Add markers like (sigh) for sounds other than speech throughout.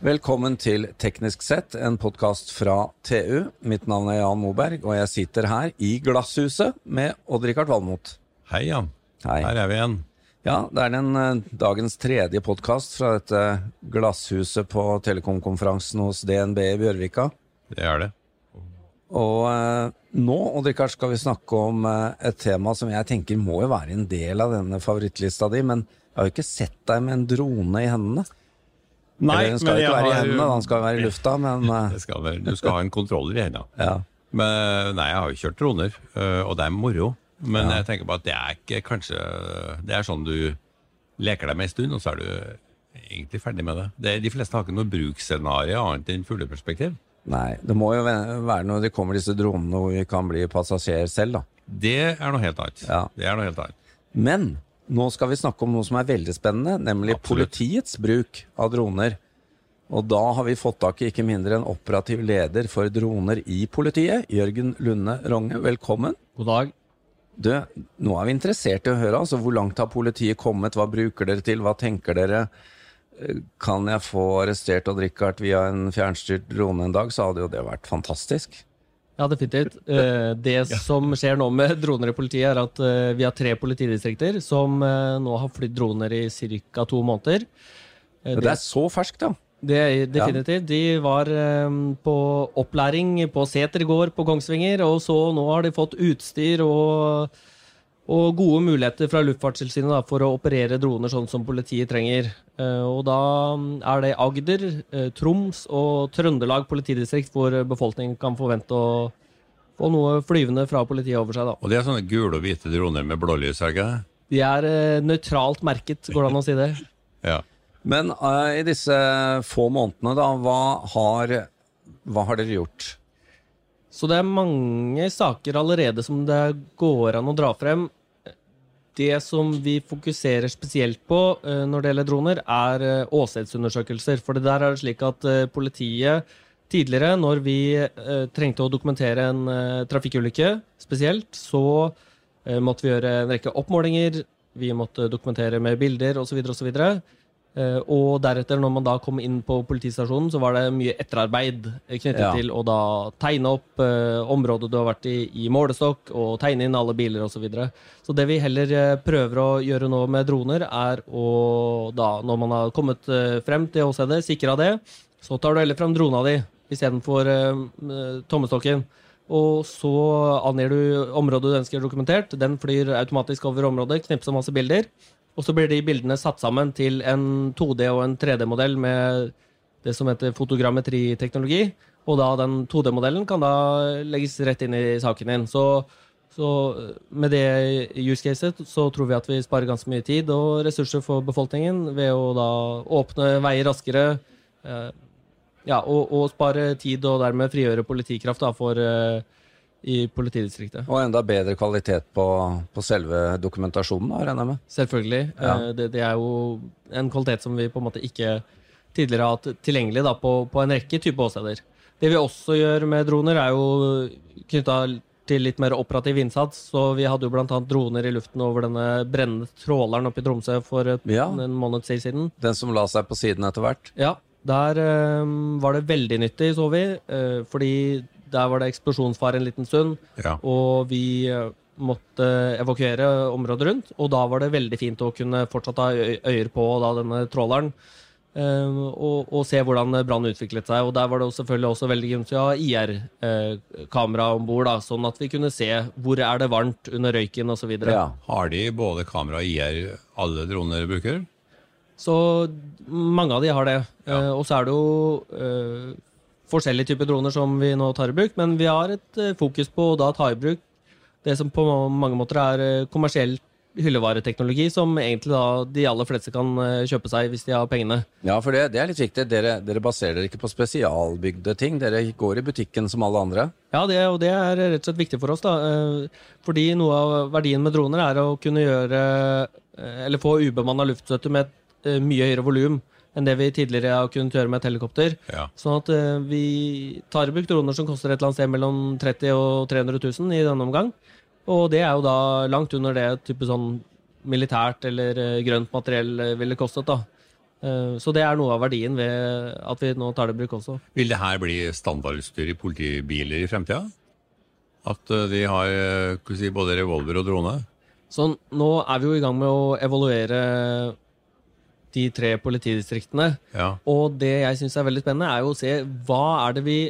Velkommen til Teknisk sett, en podkast fra TU. Mitt navn er Jan Moberg, og jeg sitter her i Glasshuset med Odd-Rikard Valmot. Hei, Jan. Hei. Her er vi igjen. Ja, det er den eh, dagens tredje podkast fra dette Glasshuset på Telekomkonferansen hos DNB i Bjørvika. Det er det. Og eh, nå, Odd-Rikard, skal vi snakke om eh, et tema som jeg tenker må jo være en del av denne favorittlista di, men jeg har jo ikke sett deg med en drone i hendene. Eller, den skal ikke være i hendene, den skal være i lufta, men (laughs) eh, Det skal være, du skal ha en kontroller i hendene. (laughs) ja. Men nei, jeg har jo kjørt droner, øh, og det er moro. Men Ja. jeg tenker på at det er ikke kanskje Det er sånn du leker deg med en stund, og så er du egentlig ferdig med det. det de fleste har ikke noe bruksscenario annet enn fugleperspektiv. Nei, det må jo være når det kommer disse dronene hvor vi kan bli passasjer selv, da. Det er noe helt annet. Ja. Det er noe helt annet. Men nå skal vi snakke om noe som er veldig spennende, nemlig Absolutt. politiets bruk av droner. Og da har vi fått tak i ikke mindre enn operativ leder for droner i politiet, Jørgen Lunde Ronge. Velkommen. God dag. Du, nå er vi interessert i å høre, altså hvor langt har politiet kommet, hva bruker dere til, hva tenker dere? Eh, Kan jeg få arrestert Odd Rikard via en fjernstyrt drone en dag, så hadde jo det vært fantastisk. Ja, definitivt. Eh, Det som skjer nå med droner i politiet, er at eh, vi har tre politidistrikter som eh, nå har flydd droner i ca. to måneder. Eh, Det er så ferskt, ja. Det er definitivt. De var på opplæring på Seter i går på Kongsvinger, og så nå har de fått utstyr og, og gode muligheter fra Luftfartstilsynet da, for å operere droner sånn som politiet trenger. Eh, og da er det Agder, eh, Troms og Trøndelag politidistrikt hvor befolkningen kan forvente å få noe flyvende fra politiet over seg. da. Og det er sånne gule og hvite droner med blålys, er det ikke det? De er eh, nøytralt merket, går det an å si det? (laughs) Ja. Men uh, i disse få månedene, da, hva har, hva har dere gjort? Så det er mange saker allerede som det går an å dra frem. Det som vi fokuserer spesielt på eh, når det gjelder droner, er eh, åstedsundersøkelser. For det der er det slik at eh, politiet tidligere, når vi trengte å dokumentere en trafikkulykke spesielt, så måtte vi gjøre en rekke oppmålinger, vi måtte dokumentere med bilder osv. osv. Uh, og deretter, når man da kom inn på politistasjonen, så var det mye etterarbeid eh, knyttet Ja. til å da tegne opp eh, området du har vært i i målestokk, og tegne inn alle biler osv. Så, videre. så det vi heller eh, prøver å gjøre nå med droner, er å da, når man har kommet eh, frem til åstedet, sikra det, så tar du heller frem drona di istedenfor uh, tommestokken. Og så angir du området du ønsker dokumentert. Den flyr automatisk over området, knipser masse bilder. Og så blir de bildene satt sammen til en 2D- og en 3D-modell med det som heter fotogrammetriteknologi. Og da den 2D-modellen kan da legges rett inn i saken din. Så, så med det use caset så tror vi at vi sparer ganske mye tid og ressurser for befolkningen ved å da åpne veier raskere. eh, ja, og, og spare tid og dermed frigjøre politikraft da, for, eh, i politidistriktet. Og enda bedre kvalitet på, på selve dokumentasjonen, regner jeg med? Selvfølgelig. Ja. Eh, Det, det er jo en kvalitet som vi på en måte ikke tidligere har hatt tilgjengelig da, på, på en rekke typer åsteder. Det vi også gjør med droner, er jo knytta til litt mer operativ innsats. Så vi hadde jo bl.a. droner i luften over denne brennende tråleren oppe i Tromsø for et, Ja. en måned siden. Den som la seg på siden etter hvert? Ja, der øh, var det veldig nyttig, så vi. Øh, fordi der var det eksplosjonsfare en liten stund. Ja. Og vi eh, måtte evakuere området rundt. Og da var det veldig fint å kunne fortsatt ha øy- øyer på da, denne tråleren. eh, og, og se hvordan brannen utviklet seg. Og der var det selvfølgelig også veldig gunstig å ha IR-kamera om bord, sånn at vi kunne se hvor er det varmt under røyken osv. Ja. Har de både kamera og IR, alle droner bruker? Så mange av de har det. Ja. Eh, og så er det jo eh, forskjellige typer droner som vi nå tar i bruk, men vi har et eh, fokus på å da ta i bruk det som på mange måter er eh, kommersiell hyllevareteknologi, som egentlig da de aller fleste kan eh, kjøpe seg hvis de har pengene. Ja, for det, det er litt viktig. Dere, dere baserer dere ikke på spesialbygde ting. Dere går i butikken som alle andre. Ja, det, og det er rett og slett viktig for oss. da, Fordi noe av verdien med droner er å kunne gjøre Eller få ubemanna luftstøtte med et mye høyere volum enn det vi tidligere har kunnet gjøre med et helikopter. Ja. Sånn at uh, vi tar i bruk droner som koster et eller annet sted mellom 30 og 300 000 i denne omgang. Og det er jo da langt under det type sånn militært eller eh, grønt materiell eh, ville kostet. da. Så det er noe av verdien ved at vi nå tar det i bruk også. Vil det her bli standardutstyr i politibiler i fremtida? At de har si, både revolver og drone? Så nå er vi jo i gang med å evaluere de tre politidistriktene. Ja. Og det jeg syns er veldig spennende, er jo å se hva er det vi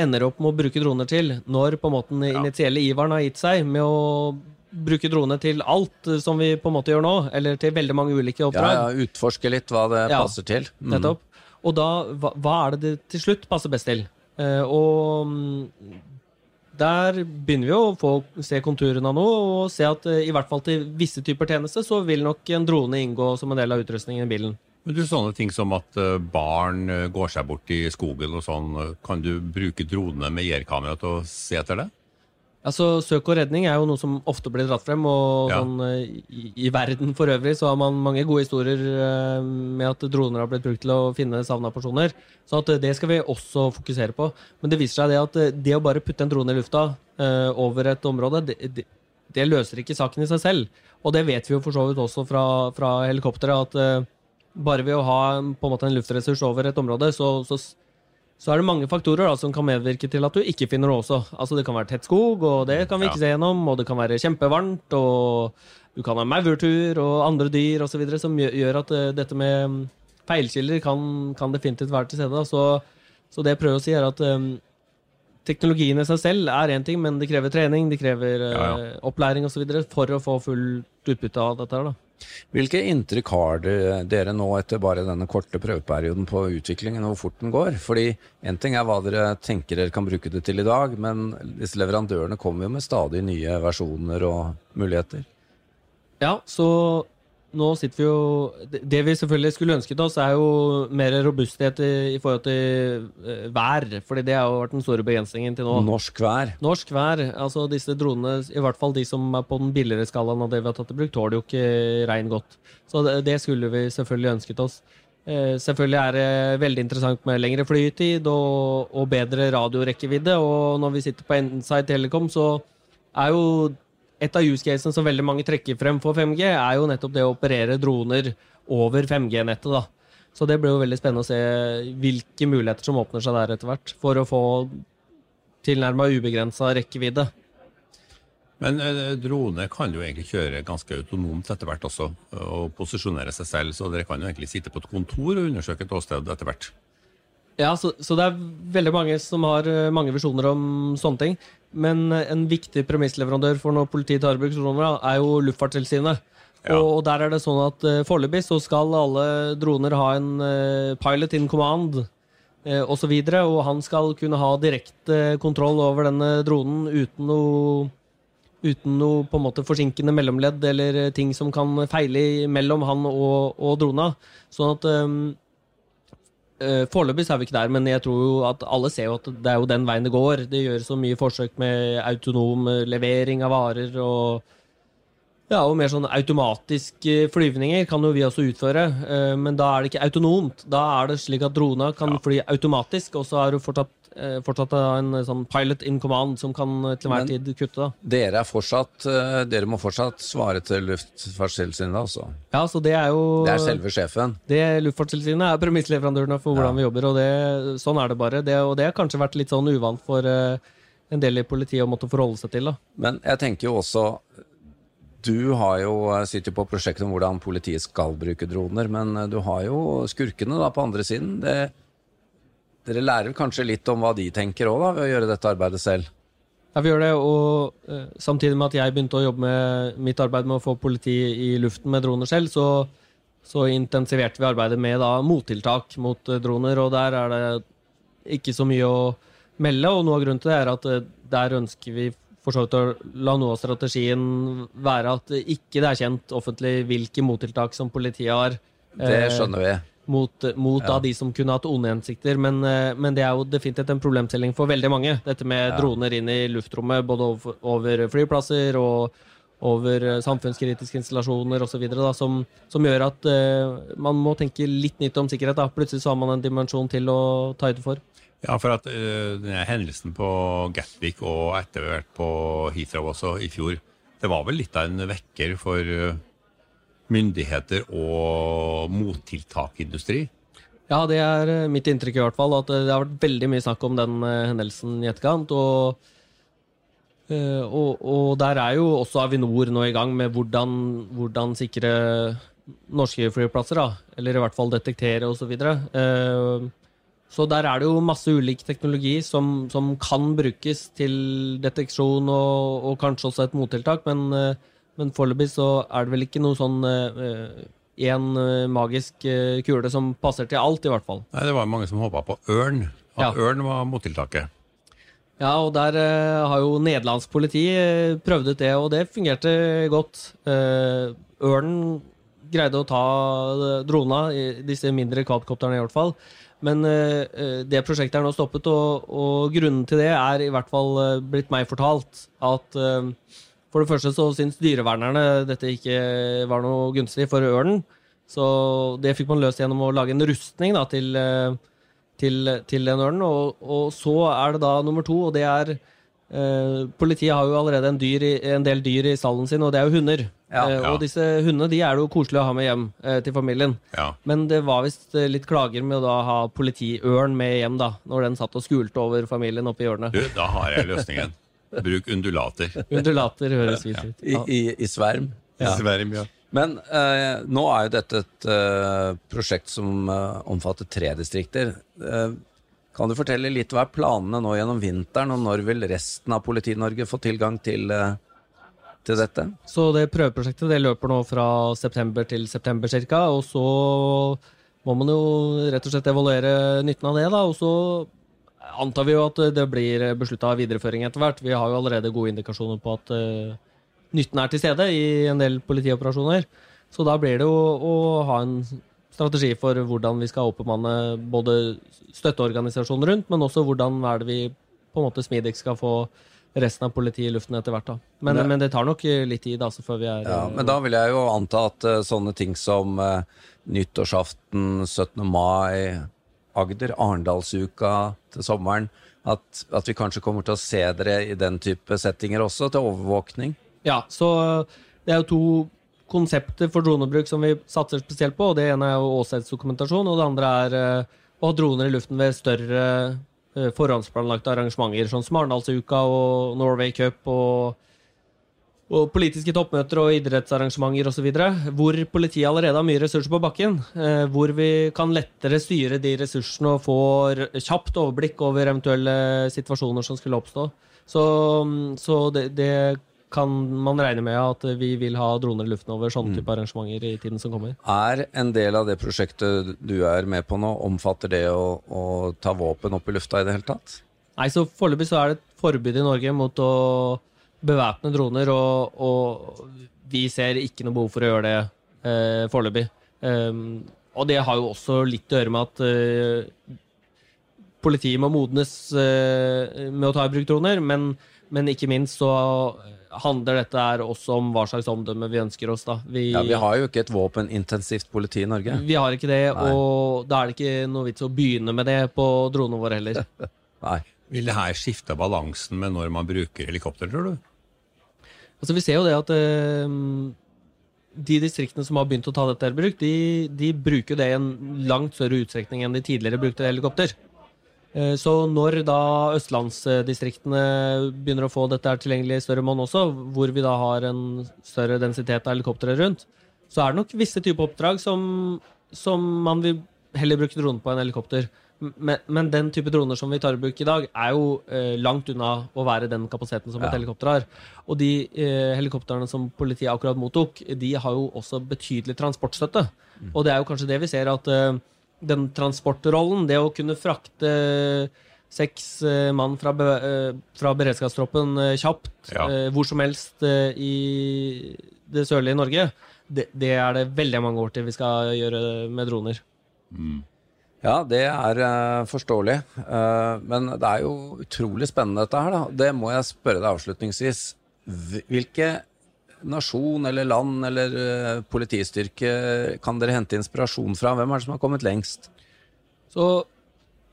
ender opp med å bruke droner til, når på en måte den initielle iveren har gitt seg med å bruke droner til alt som vi på en måte gjør nå, eller til veldig mange ulike oppdrag. ja, ja utforske litt hva det Ja, passer til. Mm. Nettopp. Og da, hva, hva er det det til slutt passer best til? Eh, og mm, der begynner vi å få se konturene av noe, og se at eh, i hvert fall til visse typer tjenester så vil nok en drone inngå som en del av utrustningen i bilen. Men du, sånne ting som at eh, barn eh, går seg bort i skogen og sånn, kan du bruke dronene med IR-kamera til å se etter det? Altså, Søk og redning er jo noe som ofte blir dratt frem, og Ja. sånn, eh, i, i verden for øvrig så har man mange gode historier eh, med at droner har blitt brukt til å finne savna personer. Så at eh, det skal vi også fokusere på. Men det viser seg det at eh, det å bare putte en drone i lufta eh, over et område, det, det, det løser ikke saken i seg selv. Og det vet vi jo for så vidt også fra, fra helikopteret, at eh, bare ved å ha på en måte en luftressurs over et område, så, så så er det mange faktorer da, som kan medvirke til at du ikke finner noe også. Altså Det kan være tett skog, og det kan vi ikke Ja. se gjennom. Og det kan være kjempevarmt, og du kan ha maurtur og andre dyr osv. som gjør, at eh, dette med mm, feilkilder kan, kan definitivt være til stede. Så, så det jeg prøver å si, er at um, teknologien i seg selv er én ting, men det krever trening, det krever eh, Ja, opplæring osv. for å få fullt utbytte av dette. her da. Hvilke inntrykk har dere nå etter bare denne korte prøveperioden på utviklingen, og hvor fort den går? Fordi en ting er hva dere tenker dere kan bruke det til i dag, men disse leverandørene kommer jo med stadig nye versjoner og muligheter. Ja, så nå sitter vi jo Det vi selvfølgelig skulle ønsket oss, er jo mer robusthet i, i forhold til uh, vær. Fordi det har jo vært den store begrensningen til nå. Norsk vær. Norsk vær. Altså disse dronene, i hvert fall de som er på den billigere skalaen av det vi har tatt i bruk, tåler jo ikke regn godt. Så det, det skulle vi selvfølgelig ønsket oss. Uh, selvfølgelig er det veldig interessant med lengre flytid og, og bedre radiorekkevidde. Og når vi sitter på Inside Telecom, så er jo et av use casene som veldig mange trekker frem for 5G, er jo nettopp det å operere droner over 5G-nettet. da. Så det blir jo veldig spennende å se hvilke muligheter som åpner seg der etter hvert, for å få tilnærma ubegrensa rekkevidde. Men eh, drone kan jo egentlig kjøre ganske autonomt etter hvert også, og posisjonere seg selv, så dere kan jo egentlig sitte på et kontor og undersøke et åsted etter hvert. Ja, så, så det er veldig mange som har eh, mange visjoner om sånne ting. Men eh, en viktig premissleverandør for når politiet tar i bruk droner, er jo Luftfartstilsynet. Ja. Og der er det sånn at uh, foreløpig så skal alle droner ha en eh, pilot in command osv. Og, så og han skal kunne ha direkte kontroll over denne dronen uten noe Uten noe på en måte forsinkende mellomledd eller eh, ting som kan feile mellom han og, og drona. Sånn at um, Eh, Foreløpig så er vi ikke der, men jeg tror jo at alle ser jo at det er jo den veien det går. Det gjøres så mye forsøk med autonom eh, levering av varer og ja, og mer sånn automatiske flyvninger kan jo vi også utføre, eh, men da er det ikke autonomt. Da er det slik at drona kan fly automatisk, og så er du fortsatt, eh, fortsatt en eh, sånn pilot in command som kan eh, til enhver tid kutte. Dere, er fortsatt, eh, dere må fortsatt svare til Luftfartstilsynet, altså. Ja, så det er jo Det er selve sjefen. Det Luftfartstilsynet er premissleverandørene for hvordan Ja. vi jobber, og det, sånn er det bare. Det, og det har kanskje vært litt sånn uvant for eh, en del i politiet å måtte forholde seg til. da. Men jeg tenker jo også Du har jo eh, sitter på prosjektet om hvordan politiet skal bruke droner, men eh, du har jo skurkene da på andre siden. Det, dere lærer kanskje litt om hva de tenker òg, ved å gjøre dette arbeidet selv. Ja, vi gjør det, og eh, Samtidig med at jeg begynte å jobbe med mitt arbeid med å få politi i luften med droner selv, så, så intensiverte vi arbeidet med da, mottiltak mot eh, droner. og Der er det ikke så mye å melde, og noe av grunnen til det er at eh, der ønsker vi for så vidt å la noe av strategien være at ikke det er kjent offentlig hvilke mottiltak som politiet har. Det skjønner vi. Mot, mot da de som kunne hatt onde hensikter. Men, eh, men det er jo definitivt en problemstilling for veldig mange. Dette med Ja. droner inn i luftrommet, både over, over flyplasser og over eh, samfunnskritiske installasjoner osv., som, som gjør at uh, man må tenke litt nytt om sikkerhet. Da. Plutselig så har man en dimensjon til å ta høyde for. Ja, for at uh, denne hendelsen på Gatwick og etter hvert på Heathrow også i fjor, det var vel litt av en vekker for, uh, myndigheter og mottiltakindustri? Ja, det er eh, mitt inntrykk i hvert fall. At eh, det har vært veldig mye snakk om den eh, hendelsen i etterkant. Og, og, og der er jo også Avinor nå i gang med hvordan, hvordan sikre norske flyplasser. da, Eller i hvert fall detektere osv. videre. så der er det jo masse ulik teknologi som, som kan brukes til deteksjon og, og kanskje også et mottiltak, men, men foreløpig så er det vel ikke noe sånn én magisk eh, kule som passer til alt, i hvert fall. Nei, Det var mange som håpa på ørn. At Ja. ørn var mottiltaket. Ja, og der eh, har jo nederlandsk politi eh, prøvd ut det, og det fungerte godt. Eh, Ørnen greide å ta eh, drona, disse mindre quadcopterne i hvert fall. Men eh, eh, det prosjektet er nå stoppet, og, og grunnen til det er i hvert fall eh, blitt meg fortalt at eh, for det første så syns dyrevernerne dette ikke var noe gunstig for ørnen. Så det fikk man løst gjennom å lage en rustning da, til, eh, til, til den ørnen. Og, og så er det da nummer to, og det er eh, Politiet har jo allerede en, dyr en del dyr i stallen sin, og det er jo hunder. Ja. Eh, Ja. og disse hundene de er det jo koselig å ha med hjem eh, til familien. Ja. Men det var visst eh, litt klager med å da ha politiørn med hjem, da, når den satt og skulte over familien oppe i hjørnet. Du, da har jeg løsningen. (laughs) Bruk undulater. Undulater høres fint ut. I, Ja. i, i sverm. Sverm, ja. Men eh, nå er jo dette et eh, prosjekt som eh, omfatter tre distrikter. Eh, kan du fortelle litt hva er planene nå gjennom vinteren, og når vil resten av Politi-Norge få tilgang til, eh, til dette? Så det prøveprosjektet det løper nå fra september til september ca. Og så må man jo rett og slett evaluere nytten av det, da. Og så antar vi jo at det blir beslutta videreføring etter hvert. Vi har jo allerede gode indikasjoner på at uh, nytten er til stede i en del politioperasjoner. Så da blir det jo å ha en strategi for hvordan vi skal oppbemanne både støtteorganisasjonen rundt, men også hvordan er det vi på en måte smidigst skal få resten av politiet i luften etter hvert. da. Men, Men det- men det tar nok eh, litt tid altså, før vi er Ja, eh, men da vil jeg jo anta at uh, sånne ting som uh, nyttårsaften, 17. mai, Agder, Arendalsuka til sommeren, at, at vi kanskje kommer til å se dere i den type settinger også, til overvåkning. Ja, så det er jo to konsepter for dronebruk som vi satser spesielt på. og Det ene er jo åstedsdokumentasjon, og det andre er eh, å ha droner i luften ved større eh, forhåndsplanlagte arrangementer, sånn som Arendalsuka og Norway Cup og, og politiske toppmøter og idrettsarrangementer osv. Hvor politiet allerede har mye ressurser på bakken. eh, Hvor vi kan lettere styre de ressursene og få kjapt overblikk over eventuelle situasjoner som skulle oppstå. Så, så det, det kan man regne med at vi vil ha droner i luften over sånne type arrangementer i tiden som kommer. Er en del av det prosjektet du er med på nå, omfatter det å, å ta våpen opp i lufta i det hele tatt? Nei, så Foreløpig så er det et forbud i Norge mot å bevæpne droner, og, og vi ser ikke noe behov for å gjøre det eh, foreløpig. Um, og det har jo også litt å gjøre med at eh, politiet må modnes eh, med å ta i bruk droner, men, men ikke minst så handler dette her også om hva slags omdømme vi ønsker oss. da. Vi, Ja, Vi har jo ikke et våpenintensivt politi i Norge. vi har ikke det, Nei. og da er det ikke noe vits å begynne med det på dronene våre heller. (laughs) Nei. Vil det her skifte balansen med når man bruker helikopter, tror du? Altså, vi ser jo det at eh, de distriktene som har begynt å ta dette i bruk, de, de bruker det i en langt større utstrekning enn de tidligere brukte helikopter. Eh, Så når da østlandsdistriktene begynner å få dette her tilgjengelig i større monn også, hvor vi da har en større densitet av helikoptre rundt, så er det nok visse typer oppdrag som, som man vil heller bruke drone på enn helikopter. Men, men den type droner som vi tar i bruk i dag, er jo eh, langt unna å være den kapasiteten som et Ja. helikopter har. Og de eh, helikoptrene som politiet akkurat mottok, de har jo også betydelig transportstøtte. Og det er jo kanskje det vi ser, at eh, den transportrollen, det å kunne frakte seks eh, mann fra, be, eh, fra beredskapstroppen eh, kjapt Ja. eh, hvor som helst eh, i det sørlige Norge, det, det er det veldig mange år til vi skal gjøre med droner. Ja, det er eh, forståelig. Eh, men det er jo utrolig spennende dette her, da. Det må jeg spørre deg avslutningsvis. Hvilke nasjon eller land eller eh, politistyrke kan dere hente inspirasjon fra? Hvem er det som har kommet lengst? Så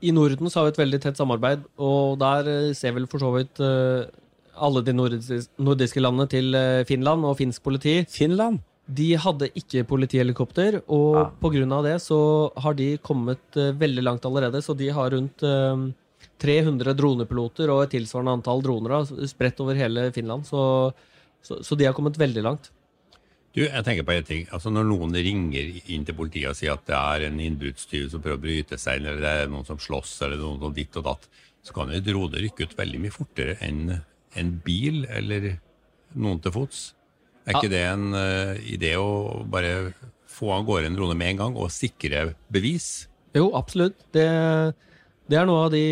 i Norden så har vi et veldig tett samarbeid, og der ser vel for så vidt alle de nordiske, nordiske landene til Finland og finsk politi. Finland? De hadde ikke politihelikopter, og ja. på grunn av det så har de kommet uh, veldig langt allerede. Så de har rundt uh, 300 dronepiloter og et tilsvarende antall droner da, spredt over hele Finland. Så, så, så de har kommet veldig langt. Du, jeg tenker på en ting. Altså Når noen ringer inn til politiet og sier at det er en innbruddstyv som prøver å bryte seg inn, eller det er noen som slåss, eller noen som ditt og datt, så kan jo droner drone rykke ut veldig mye fortere enn en bil eller noen til fots. Er ikke det en uh, idé å bare få av gårde en drone med en gang og sikre bevis? Jo, absolutt. Det, det er av de,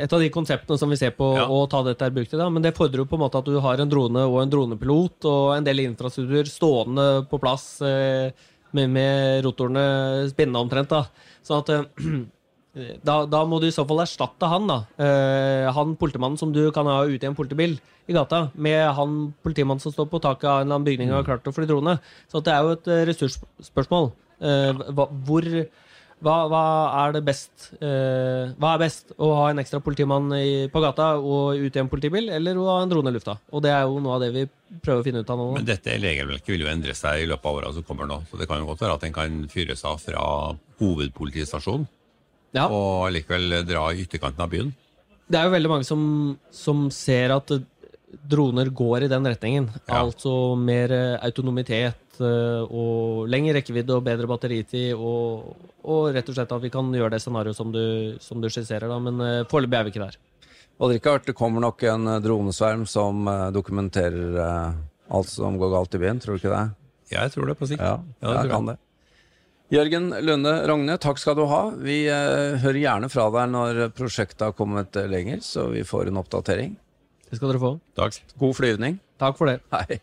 et av de konseptene som vi ser på Ja. å ta dette i bruk til. Da. Men det fordrer jo på en måte at du har en drone og en dronepilot og en del infrastruktur stående på plass eh, med, med rotorene spinne omtrent. Da. Sånn at eh, (clears throat) da, da må du i så fall erstatte han, da. Eh, han politimannen som du kan ha ute i en politibil i gata, med han politimannen som står på taket av en eller annen bygning og har klart å fly drone. Så det er jo et eh, ressursspørsmål. Eh, hva, hvor hva, hva er det best eh, Hva er best? Å ha en ekstra politimann i, på gata og ute i en politibil, eller å ha en drone i lufta? Og det er jo noe av det vi prøver å finne ut av nå. Men dette regelverket vil jo endre seg i løpet av åra som kommer nå. Så det kan jo godt være at den kan fyres av fra hovedpolitistasjonen Ja. og likevel dra i ytterkanten av byen. Det er jo veldig mange som, som ser at eh, droner går i den retningen. Ja. Altså mer eh, autonomitet eh, og lengre rekkevidde og bedre batteritid. Og, og rett og slett at vi kan gjøre det scenarioet som du, som du skisserer. Da. Men foreløpig er vi ikke der. Og Richard, det kommer nok en eh, dronesverm som eh, dokumenterer eh, alt som går galt i byen, tror du ikke det? Jeg tror det på sikt. Ja, jeg, jeg kan det. Jørgen Lunde Rogne, takk skal du ha. Vi eh, hører gjerne fra deg når prosjektet har kommet eh, lenger, så vi får en oppdatering. Det skal dere få. Takk. God flyvning. Takk for det. (laughs) Hei.